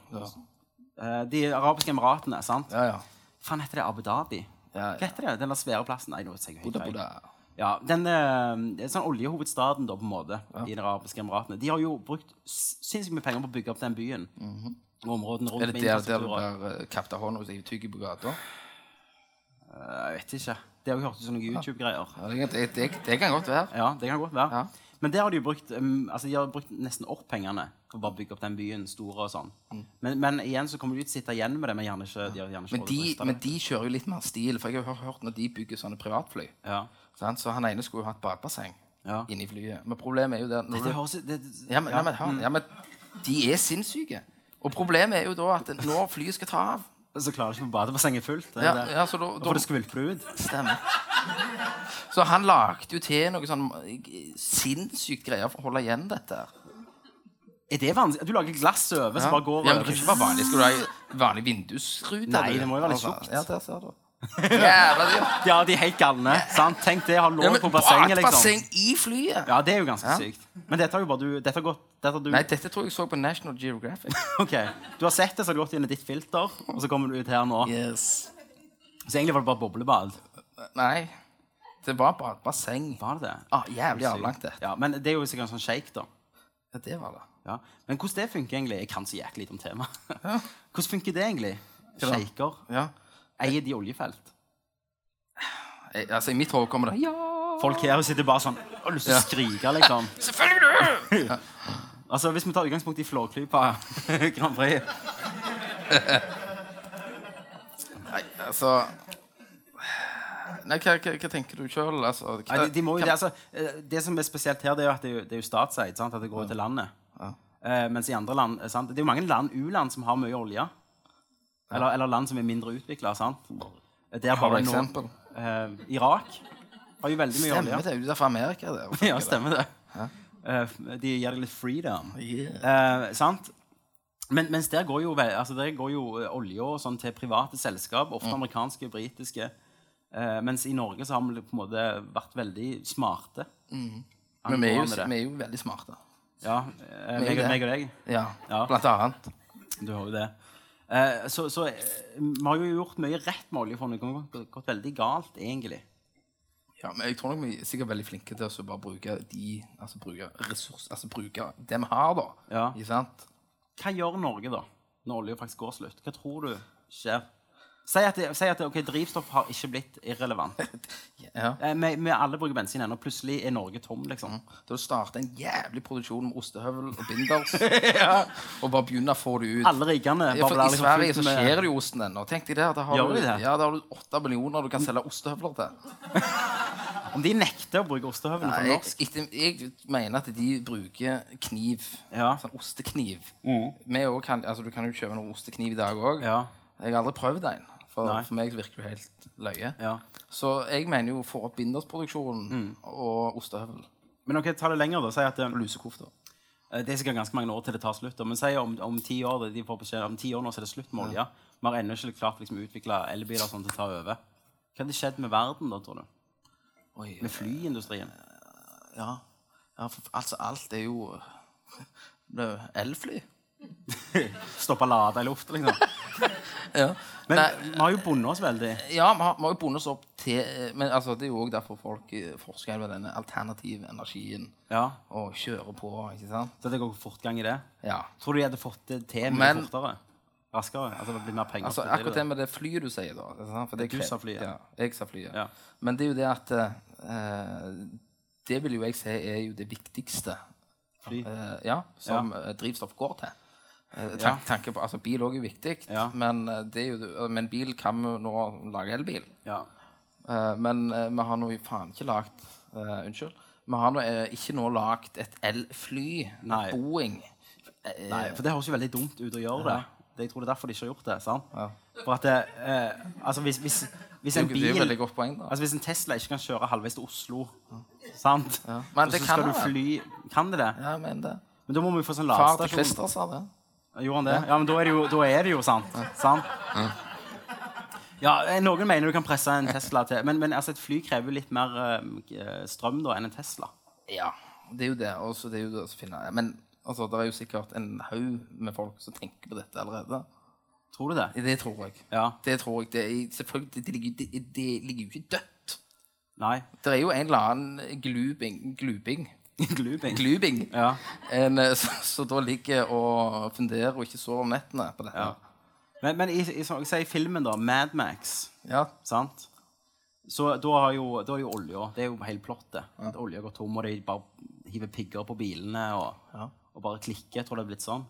Eh, de arabiske emiratene, sant? Ja, ja. Faen, heter det Abu Dhabi? Ja, Hva heter det? Den der svære plassen? Nei, nå sier jeg helt Buddha, feil. Buddha. Ja, den eh, sånn oljehovedstaden da, på en måte, i de arabiske emiratene. De har jo brukt sinnssykt mye penger på å bygge opp den byen. Og områdene rundt Er det der, der du blir uh, kapta hånda hvis jeg tygger på gata? Eh, Jeg vet ikke. Det har jeg hørt sånne YouTube-greier. Ja, det, det, det, det kan godt være. Ja, det kan godt være. Ja. Men der har de jo brukt um, altså de har brukt nesten opp pengene for å bare bygge opp den byen store og sånn. Men, men igjen så kommer de til å sitte igjen med det, men gjerne ikke, de gjerne ikke Men de, men de kjører jo litt mer stil. For jeg har hørt- når de bygger sånne privatfly Ja. sant? Så han ene skulle jo ha et badebasseng Ja. inni flyet. Men problemet er jo det Det du- høres det, ja, men, ja. men, hør, ja, men De er sinnssyke. Og problemet er jo da at når flyet skal ta av Så klarer du ikke å få badebassenget fullt. Det ja, det. ja, så da, Da da, får skvulper skvulpe ut. Stemmer. Så han lagde jo til noe sånn eh, sinnssykt greier for å holde igjen dette. Er det vanskelig? Du lager glass over, så Ja. bare går ja, men det kan ikke være vanlig. Skal du ha vanlig vindusrute? Nei, det må jo være litt Altså, tjukt. Ja, der ser du. Jævla dyrt. Ja, de er helt galne. Sant? Tenk det, ha Ja, men på bassenget, liksom. Badebasseng i flyet? Ja, det er jo ganske Ja. sykt. Men dette har jo bare du Dette har gått dette har du, Nei, dette tror jeg jeg så på National Geographic. Ok, Du har sett det, så har det gått i ditt filter, og så kommer du ut her nå. Yes. Så egentlig var det bare boblebad. Nei, det var bare et basseng. Var det det? Ah, jævlig avlangt, det. Ja, men det er jo sikkert en sånn shake, da. Ja, det var det. Ja. Men hvordan det funker egentlig Jeg kan så jæklig lite om temaet. Hvordan funker det egentlig? Shaker. Ja. Eier de oljefelt? Jeg, altså, I mitt hode kommer det Ja! Folk her sitter bare sånn Har lyst til å skrike, liksom. Selvfølgelig! Ja. Altså, Hvis vi tar utgangspunkt i Flåklypa Grand Prix Nei, altså Nei, hva, hva, hva tenker du sjøl? Altså, de, de må det, altså, eh, det som er spesielt her, det er jo at det er jo, er statseid. At det går ut til landet. Eh, mens i andre land eh, sant? Det er jo mange land, u-land som har mye olje. Eller, eller land som er mindre utvikla. Der bare eksempel? Eh, Irak har jo veldig mye Stemmer olje. det? Er du er fra Amerika? Det? Ja, stemmer det. Eh, de gir deg litt freedom. Yeah. Eh, sant? Men, mens der går jo, altså der går jo olja olje sånn til private selskap, ofte amerikanske, britiske. Eh, mens i Norge så har vi på en måte vært veldig smarte. Men vi er, jo, vi er jo veldig smarte. Ja, eh, meg, meg og deg. Ja, Ja. blant annet. Du har jo det. Eh, så så eh, vi har jo gjort mye rett med oljefondet. Det har gått- veldig galt, egentlig. Ja, men jeg tror nok vi er sikkert veldig flinke til å bare bruke de Altså bruke ressurs, altså bruke det vi har, da. Ja. Ikke sant? Hva gjør Norge da, når olja faktisk går slutt? Hva tror du skjer? Si at, det, si at det, okay, drivstoff har ikke blitt irrelevant. Ja. Eh, Vi, vi alle bruker bensin ennå, plutselig er Norge tom, liksom. Da du starter en jævlig produksjon med ostehøvel og binders, og bare begynner å få det ut. Alle riggene Ja, for I liksom Sverige så med- skjer det jo osten ennå. Tenk deg det. Da har Gjør du, de det? Ja, da har du åtte millioner du kan selge ostehøvler til. Om de nekter å bruke ostehøvelen på norsk Jeg, jeg mener at de bruker kniv. Ja. Sånn ostekniv. Vi kan, altså, du kan jo kjøpe noen ostekniv i dag òg. Ja. Jeg har aldri prøvd en. For, Nei. for meg virker det helt løye. Ja. Så jeg mener jo få opp bindersproduksjonen og ostehøvel. Men ok, ta det lenger, da. Si at Og eh, det er sikkert ganske mange år til det tar slutt. da. Men si om, om ti år de får beskjed, om ti år nå så er det slutt med olje. Vi har ennå ikke klart liksom, å utvikle elbiler sånn til å ta over. Hva hadde skjedd med verden da, tror du? Oi, Med flyindustrien? ja. ja, for altså alt er jo det er jo elfly. Stoppe lade i lufta, liksom? Ja. Men Nei, vi har jo bundet oss veldig. ja, vi har, vi har jo bundet oss opp til Men altså, det er jo òg derfor folk eh, forsker med denne alternative energien. Ja, Og kjører på, ikke sant? Så det går fortgang i det. Ja. Tror du de hadde fått det til mye Men- fortere? Raskere? Altså det blir mer penger Altså, til akkurat det med det flyet du sier, da. For det Du sa flyet. Ja, jeg sa flyet. Ja. Men det er jo det at eh, Det vil jo jeg si er jo det viktigste Fly. eh, ja, som eh, drivstoff går til. Eh, tank, tanke på, altså Bil òg er viktig, Ja. men, eh, det er jo, men bil kan vi nå lage elbil. Ja. Eh, men vi har nå faen ikke lagd uh, Unnskyld. Vi har nå ikke nå lagd et elfly. Nei. Boeing. Nei, for det høres jo veldig dumt ut å gjøre det. det. Jeg tror det er derfor de ikke har gjort det. sant? Ja. For at det, eh, altså hvis, hvis, hvis en bil poeng. Altså Hvis en Tesla ikke kan kjøre halvveis til Oslo, sant? Ja. Men det så kan skal du han. fly Kan det det? Ja, men det. Men da må vi få sånn Far til. Christer sa det. Gjorde han det? Ja, men da er det jo, er det jo sant. sant? Ja, eh, Noen mener du kan presse en Tesla til, men, men altså, et fly krever litt mer eh, strøm da enn en Tesla. Ja, det er jo det. Også, det er jo det Men altså, det er jo sikkert en haug med folk som tenker på dette allerede. Tror du det? Det tror jeg. Ja. Det tror jeg. Det selvfølgelig, det, det, ligger, det, det ligger jo ikke dødt. Nei. Det er jo en eller annen glubing Glubing. Glubing. glubing Ja. en, eh, så, så da ligger og funderer og ikke sover om nettene på dette. Ja. Men, men i, i, i, i filmen, da, Mad Max, Ja. sant? Så da har jo, da er jo olja Det er jo hele plottet. At olja går tom, og de bare hiver pigger på bilene og, Ja. og bare klikker. Jeg tror det er blitt sånn.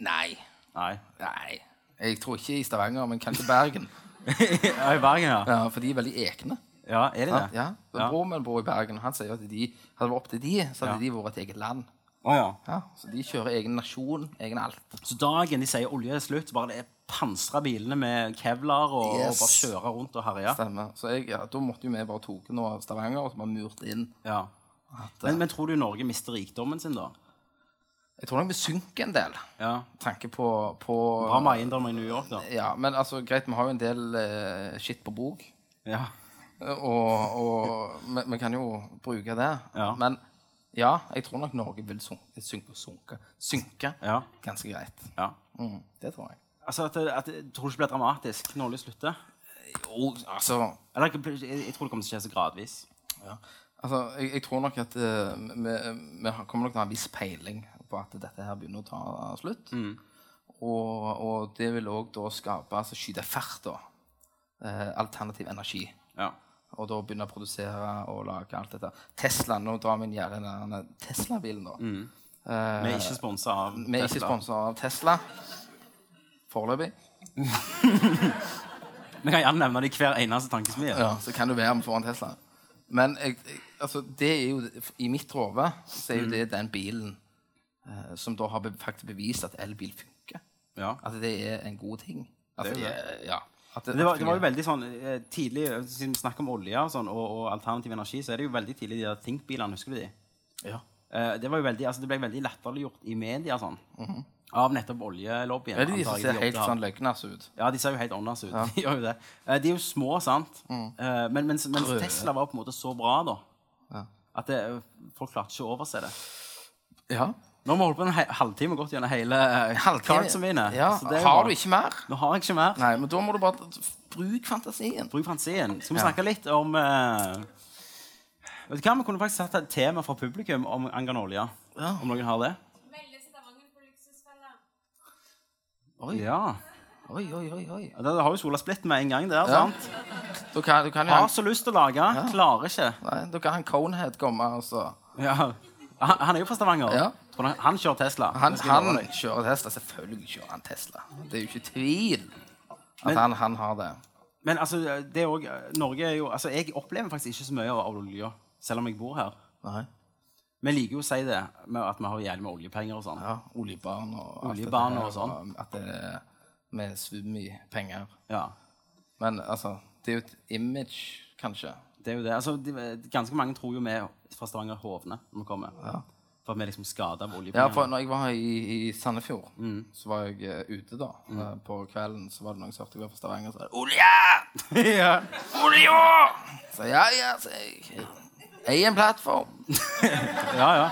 Nei. Nei. Nei. Jeg tror ikke i Stavanger, men kanskje Bergen. ja, I Bergen, ja. Ja, For de er veldig ekne. Ja, er de det? Ja. Ja. Broren min bor i Bergen, og han sier at de, hadde det vært opp til de, så hadde de vært et eget land. Oh, ja. Ja, så de kjører egen nasjon, egen alt. Så dagen de sier olje er slutt, bare det er pansra bilene med kevlar og, Yes. og bare kjøre rundt og herje. Stemmer. Så jeg, ja, da måtte jo vi bare tatt noe av Stavanger og så bare murt inn. Ja. At, Men, eh, men tror du Norge mister rikdommen sin, da? jeg tror nok vi synker en del. Ja. Tanke på, på Bra med eiendommer i New York, da. Ja, men altså, greit, vi har jo en del uh, skitt på bok. Ja. Og, vi, kan jo bruke det. Ja. Men ja, jeg tror nok Norge vil sunke, synke, sunke, synke ja. ganske greit. ja. Mm, det tror jeg. Altså, at, at, Tror du ikke det blir dramatisk når oljen slutter? Jo, altså Eller jeg, jeg tror det kommer til å skje så gradvis. Ja. Altså, jeg, jeg tror nok at eh, vi, vi kommer nok til å ha en viss peiling på at dette her begynner å ta slutt. Og, og det vil òg da skape altså skyte fart, da. Uh, alternativ energi. Ja. Og da begynne å produsere og lage alt dette. Tesla, nå drar vi inn gjerne denne Tesla-bilen, da. Eh, Vi er ikke sponsa av vi er ikke Tesla. sponsa av Tesla. Foreløpig. Vi kan gjerne nevne det i hver eneste tankesmie. Ja, så kan du være med foran Tesla. Men jeg, altså, det er jo, i mitt hode så er jo det den bilen eh, som da har be faktisk bevist at elbil funker. Ja. At det er en god ting. Altså, Det er jo det, ja. At Det var, det var jo veldig sånn eh, tidlig, eh, Siden vi snakker om olje og, sånn, og, og alternativ energi, så er det jo veldig tidlig de der Think-bilene. Husker du de? ja. Eh, det var jo veldig, altså det ble veldig latterliggjort i media. sånn. Av nettopp oljelobbyen. Er det de som ser de helt sånn løgnas ut? Ja, de ser jo helt åndas ut. De gjør jo det. De er jo små, sant? Eh, Men mens, mens Tesla var på en måte så bra, da, Ja. at det, folk klarte ikke å overse det. Ja. Nå har vi holdt på en he halvtime og gått gjennom hele eh, cardsene mine. Ja. så det jo Har du ikke mer? Nå har jeg ikke mer. Nei, men da må du bare Bruk fantasien. Bruk fantasien. Skal vi Ja. snakke litt om uh... Vet du hva, Vi kunne faktisk hatt et tema fra publikum om angående olje. Ja. Om noen har det? Melde Stavanger på luksusfella. Oi, Ja. oi, oi. oi, oi. ja Da har jo Sola splitt med en gang der. Ja. sant? Du kan, du kan jo Har så lyst til å lage, klarer ikke. Nei, da kan han Conehead komme, altså. Ja. Han, han er jo fra Stavanger. Ja. Han, han kjører Tesla. Han, han kjører Tesla. Selvfølgelig kjører han Tesla. Det er jo ikke tvil at Men- han, han har det. Men altså, det er også, Norge er jo altså, Jeg opplever faktisk ikke så mye av olje, selv om jeg bor her. Nei. Vi liker jo å si det med at vi har jævlig med oljepenger og sånn. Ja, oljebarn og Oljebarn og sånn. At det er med svum i penger. Ja. Men altså, det er jo et image, kanskje. Det er jo det. Altså, de, ganske mange tror jo vi fra Stavanger hovne når vi kommer. For vi liksom skada av Ja, for når jeg var i, i Sandefjord, så var jeg uh, ute da. Eh, På kvelden så var det noen som hørte jeg var fra Stavanger, så sa 'Olje! ja. Olje!' Så ja, ja, så jeg Eier en plattform. ja, ja.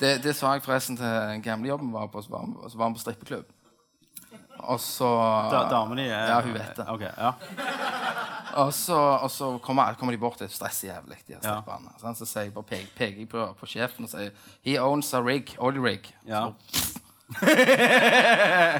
Det, det sa jeg forresten til den gamle jobben var på, så var han- så var han på strippeklubb. Og så Da, damene er Ja, hun vet det. Okay, ja. Og så, og så kommer, kommer de bort til stress jævlig, de Ja. Sånn, så jeg bare, peker, peker jeg på, på sjefen og sier He owns a rig, oil rig. Ja.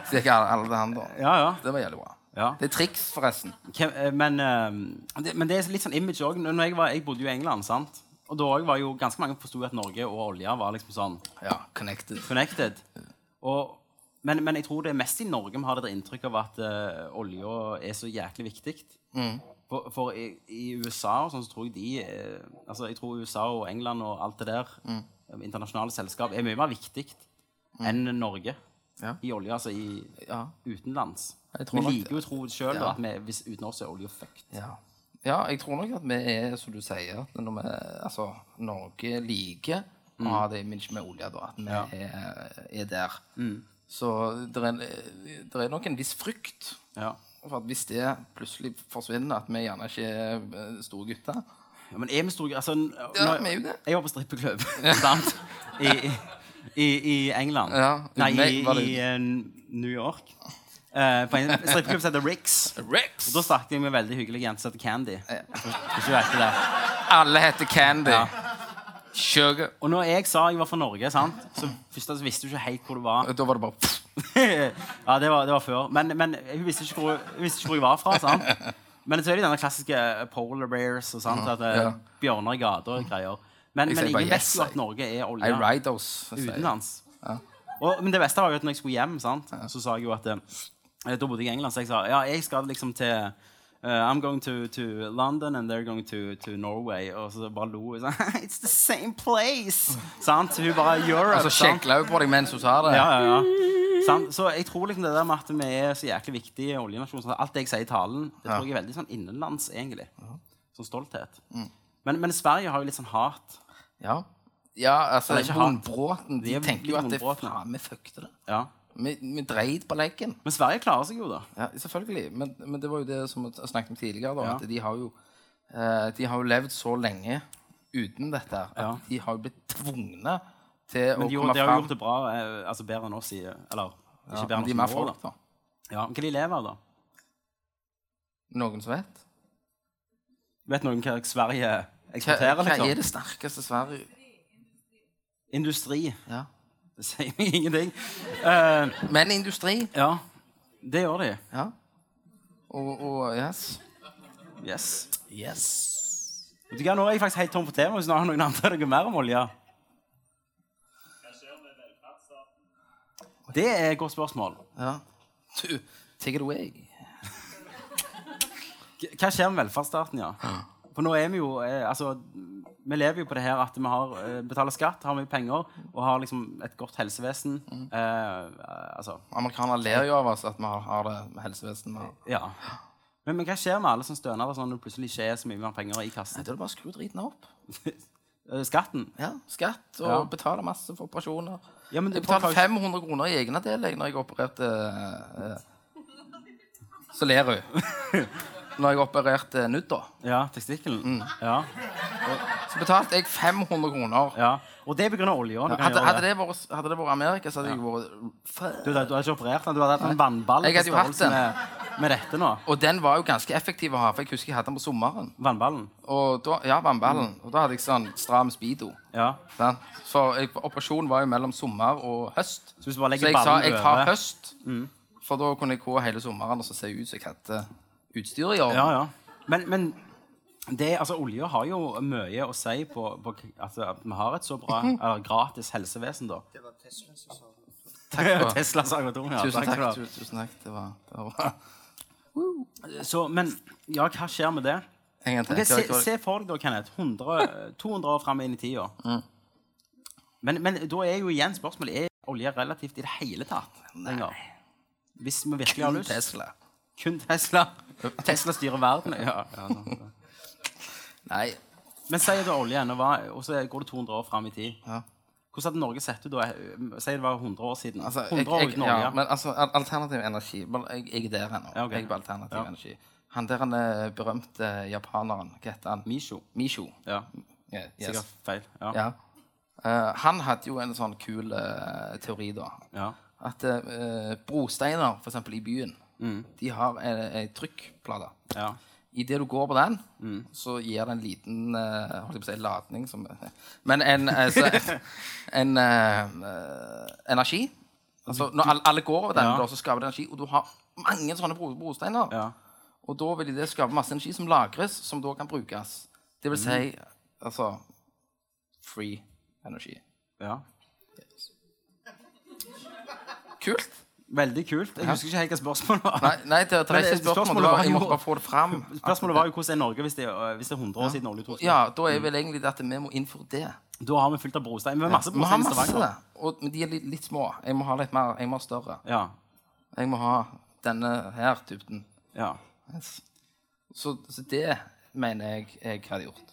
Så gikk alle, til han da. ja, ja. Det var jævlig bra. ja. Det er triks, forresten. Eh, Men, eh, det, men det er litt sånn image òg. Jeg, jeg bodde jo i England, sant? Og da var jo ganske mange forsto at Norge og olja var liksom sånn Ja, connected. connected. Og, men, men jeg tror det er mest i Norge vi har det inntrykk av at uh, olja er så jæklig viktig. For, for i, i USA og sånn, så tror jeg de uh, Altså, jeg tror USA og England og alt det der, mm. internasjonale selskap, er mye mer viktig enn Norge Ja. i olje, altså i Ja. utenlands. Vi liker jo å tro sjøl Ja. at vi, hvis uten oss er olja fucked. Ja. ja, jeg tror nok at vi er, som du sier, at når vi, altså, Norge liker å ha det imaget med olje, da, at vi er, er der. Så det er, det er nok en viss frykt Ja. for at hvis det plutselig forsvinner, at vi gjerne ikke er eh, store gutter Ja, men er vi store altså, n- Ja, vi er jo det. Jeg var på strippeklubb? I, i, i England. Ja, Nei, i, i eh, New York. Uh, på en strippeklubb som heter Ricks. Ricks Og da snakket jeg med en veldig hyggelig jente som heter Candy. Ja. Alle heter Candy. Ja. Sugar. Og når jeg sa jeg var fra Norge, sant? så først visste du ikke helt hvor du var. Da var det bare ja, det var, det var før. Men, men hun, visste hvor, hun visste ikke hvor jeg var fra. sant? Men så er det denne klassiske polar bears og sånt, At, eh, Ja. bjørner i gata og greier. Men, men ingen vet jo at. Norge er olja utenlands. Og, men det beste var jo at når jeg skulle hjem, sant? så sa jeg jo at eh, Da bodde jeg i England, så jeg sa ja, jeg skal liksom til eh, I'm going to, to London, and they're going to, to Norway. Og så bare lo hun sånn It's the same place! sant? Hun bare Europe. Og så sant? sjekla hun på deg mens hun sa det. Ja, ja, ja. Sant? Så jeg tror liksom det der med at vi er så jæklig viktige oljenasjon så Alt det jeg sier i talen, det tror jeg er veldig sånn innenlands, egentlig. Sånn stolthet. Mm. Men, men Sverige har jo litt sånn hat. Ja, ja altså. Bondbråten De De er tenker jo at det, faen, vi fuckte det. Ja. Vi, vi dreit på leken. Men Sverige klarer seg jo, da. Ja, selvfølgelig. Men, men det var jo det som vi snakket om tidligere. Da, Ja. At de har jo eh, De har jo levd så lenge uten dette at Ja. de har jo blitt tvungne til Men å de, komme de har jo gjort det bra, eh, altså bedre enn oss i Eller ikke bedre men enn oss i år, folk, da. da. Ja, men Hva de lever av, da? Noen som vet? Vet noen hva Sverige Hva, eksporterer, hva liksom? er det sterkeste Sverige Industri. ja. Det sier meg ingenting. Uh, Men industri. ja, det gjør de. Ja. Og, og yes. Yes. Yes. Vet du hva, Nå er jeg faktisk helt tom for tema. Hvis noen har noen andre noe mer om olje. Det er et godt spørsmål. Ja. Du, take it away. Hva skjer med velferdsstaten, ja? For nå er vi jo eh, Altså, vi lever jo på det her at vi har, eh, betaler skatt, har mye penger og har liksom et godt helsevesen. Eh, eh, altså, Amerikanere ler jo av oss at vi har, har det med helsevesenet. ja. Men, men hva skjer med alle som stønader sånn når det plutselig ikke er så mye mer penger i Nei, kassen? Da er det bare å skru driten opp. Eh, Skatten? Ja, skatt og Ja. betaler masse for operasjoner. Ja, men Jeg betalte jo- 500 kroner i egenandel jeg, når jeg opererte eh, Så ler hun. Når jeg opererte nudda. Ja, testikkelen. Mm. Ja, Så betalte jeg 500 kroner. ja. Og det er av olja. du Hadde, hadde, det. vært, hadde det vært Amerika, så hadde jeg vært Du, du hadde ikke operert den, du hadde hatt en vannball på størrelse den. med, med dette nå. Og den var jo ganske effektiv å ha, for jeg husker jeg hadde den på sommeren. Vannballen. Og da, ja, vannballen. Og da hadde jeg sånn stram speedo. Ja. sant? For jeg, operasjonen var jo mellom sommer og høst. Så hvis du bare Så jeg sa jeg tar høst, høst, for da kunne jeg gå hele sommeren og så se ut som jeg hadde utstyr i orden. Ja, ja. Men, men det, altså, olja har jo mye å si på, på altså, at vi har et så bra Mhm. eller gratis helsevesen, da. Takk for- Teslas Agaton, ja. Tusen takk takk. skal sa tu- Tusen takk. Det var, det var bra. Så, men ja, hva skjer med det? En gang til. Ok, Hva- se, se for deg da, Kenneth. 100, 200 år fram inn i tida. Mm. Men, men da er jo igjen spørsmålet Er olje relativt i det hele tatt Nei. Hvis vi virkelig har lyst. Tesla. Kun Tesla. Tesla styrer verden. Ja, ja. Nei. Men sier du olje og og så går det 200 år fram i tid. Ja. Hvordan hadde Norge sett ut da? Si det var 100 år siden. Altså, 100 år jeg, uten jeg, olje. ja, men altså, alternativ energi Jeg, jeg er der ennå. Ja. Jeg er på alternativ energi. Han der han er berømte japaneren, hva heter han? Misho. Misho. Ja, yes. sikkert feil. Ja. Eh, han hadde jo en sånn kul uh, teori, da. Ja. At uh, brosteiner, eksempel i byen, de har ei trykkplate. Ja. Idet du går på den, så gir det en liten uh, holdt jeg på å si, ladning som Men en, altså, en eh, eh, energi. Altså, når alle, går over den, Ja. da, så skaper det energi. Og du har mange sånne bro brosteiner. Ja. Og da vil det skape masse energi som lagres, som da kan brukes. Det vil si altså free energi. ja. Kult. Veldig kult. Jeg husker ikke helt hva spørsmålet var. Nei, nei det, det er ikke spørsmål. spørsmålet var, jeg måtte bare få det fram. Spørsmålet var jo hvordan er Norge hvis det, er- hvis det er 100 år siden oljetrosen? Ja, da er vel egentlig det at vi må innføre det. Da har vi fylt av brostein. Vi har masse brostein i Stavanger. og, men de er litt, litt små. Jeg må ha litt mer, jeg må ha større. Ja. Jeg må ha denne her typen. ja. Yes. Så, så det mener jeg jeg hadde gjort.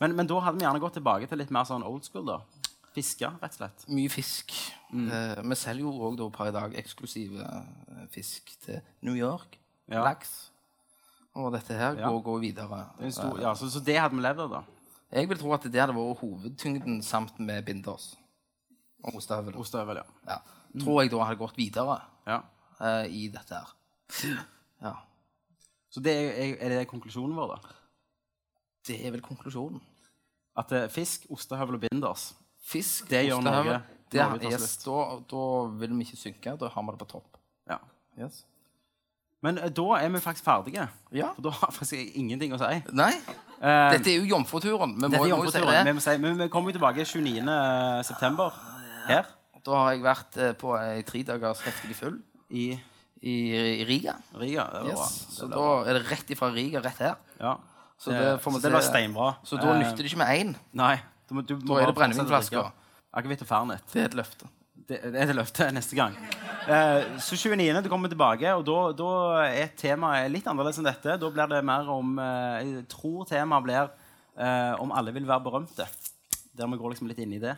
Men, men da hadde vi gjerne gått tilbake til litt mer sånn old school, da. Fiske, rett og slett. Mye fisk. Eh, vi selger jo òg per i dag eksklusive eh, fisk til New York. Ja. Laks. Og dette her Ja. går, går videre. Det er stor, ja, så, så det hadde vi levd av, da. Jeg vil tro at det hadde vært hovedtyngden samt med binders. Og ostehøvel. Ostehøvel, ja. Ja. Tror jeg da hadde gått videre ja. eh, i dette her. Ja. Så det er, er det konklusjonen vår, da? Det er vel konklusjonen. At eh, fisk, ostehøvel og binders Fisk, Det gjør Norge. Det, Norge yes, da, da vil vi ikke synke. Da har vi det på topp. Ja. Yes. Men eh, da er vi faktisk ferdige. Ja. For da har jeg faktisk ingenting å si. Nei, Eh, dette er jo jomfruturen. Vi må, jo si. Vi, det. må si, men vi kommer jo tilbake 29. september her Da har jeg vært eh, på ei tre dagers heftig full i i, i Riga. Riga. Det var. Yes. Så da er det rett ifra Riga rett her. Ja. Så det det, så det var steinbra. Så da Eh, nytter det ikke med én. Nei. Du må, du må Da er det brennevinflasker. Akevitt og Fernet. Det er et løfte. Det, det er et løfte neste gang. Eh, så 29. du kommer tilbake, og da, da er temaet litt annerledes enn dette. Da blir det mer om eh, Jeg tror temaet blir eh, om alle vil være berømte. Der vi går liksom litt inn i det.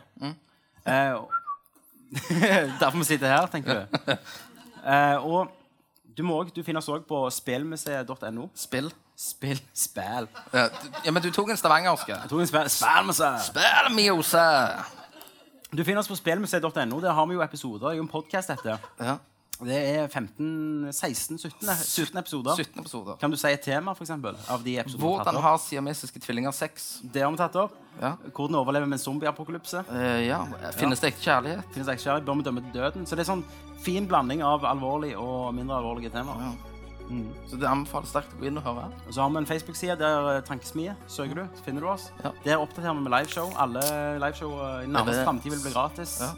Eh, og- Derfor vi sitter her, tenker du. Eh, og du, må du finnes òg på spillmuseet.no. Spill. Spill Spæl. Ja, du, ja, men du tok en stavangerske. Jeg tok en spæl, spælmuseet. Mjose! Du finner oss på spelmuseet.no. Der har vi jo episoder. Det er jo en podkast, dette. Ja. Det er 15, 16, 17, 17 episoder. 17 episoder. Kan du si et tema, for eksempel, av de episodene vi har Hvordan tatt opp? har siamesiske tvillinger sex? Det har vi tatt opp. Ja. Hvordan overleve med en zombieapokalypse. Eh, ja. Finnes det ekte kjærlighet? Finnes det ektekjærlighet? Bør vi dømme til døden? Så det er sånn fin blanding av alvorlig og mindre alvorlige temaer. Så det anbefales sterkt å gå inn og høre. Og så har vi en Facebook-side der eh, Tankesmie søker du, så finner du oss. Ja. Der oppdaterer vi med liveshow. Alle liveshow eh, i nærmeste det- framtid vil bli gratis. Ja.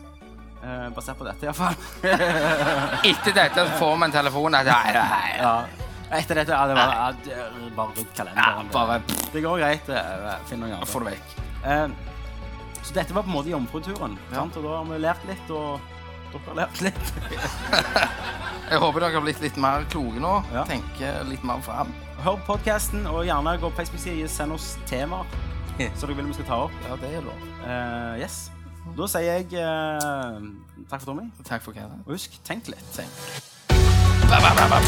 Eh, basert på dette, iallfall. Etter dette får vi en telefon at nei, nei, ja. Etter dette ja, det var, ja, det bare rydd kalenderen. bare Det går greit. eh, Finn noen andre. få det vekk. Eh, så dette var på en måte jomfruturen. sant? Og da har vi lært litt, og dere har lært litt. jeg håper dere har blitt litt mer kloke nå. Ja. Tenker litt mer fram. Hør podkasten, og gjerne gå på Facebook-sida. Send oss temaer som dere vil vi skal ta opp. Ja, det er lov. Uh, yes. Da sier jeg uh, takk for Tommy. Takk for Kenneth. Og husk, tenk litt. Tenk. Ba, ba, ba,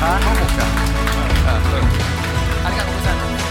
Hæ? Nå må du gjøre noe.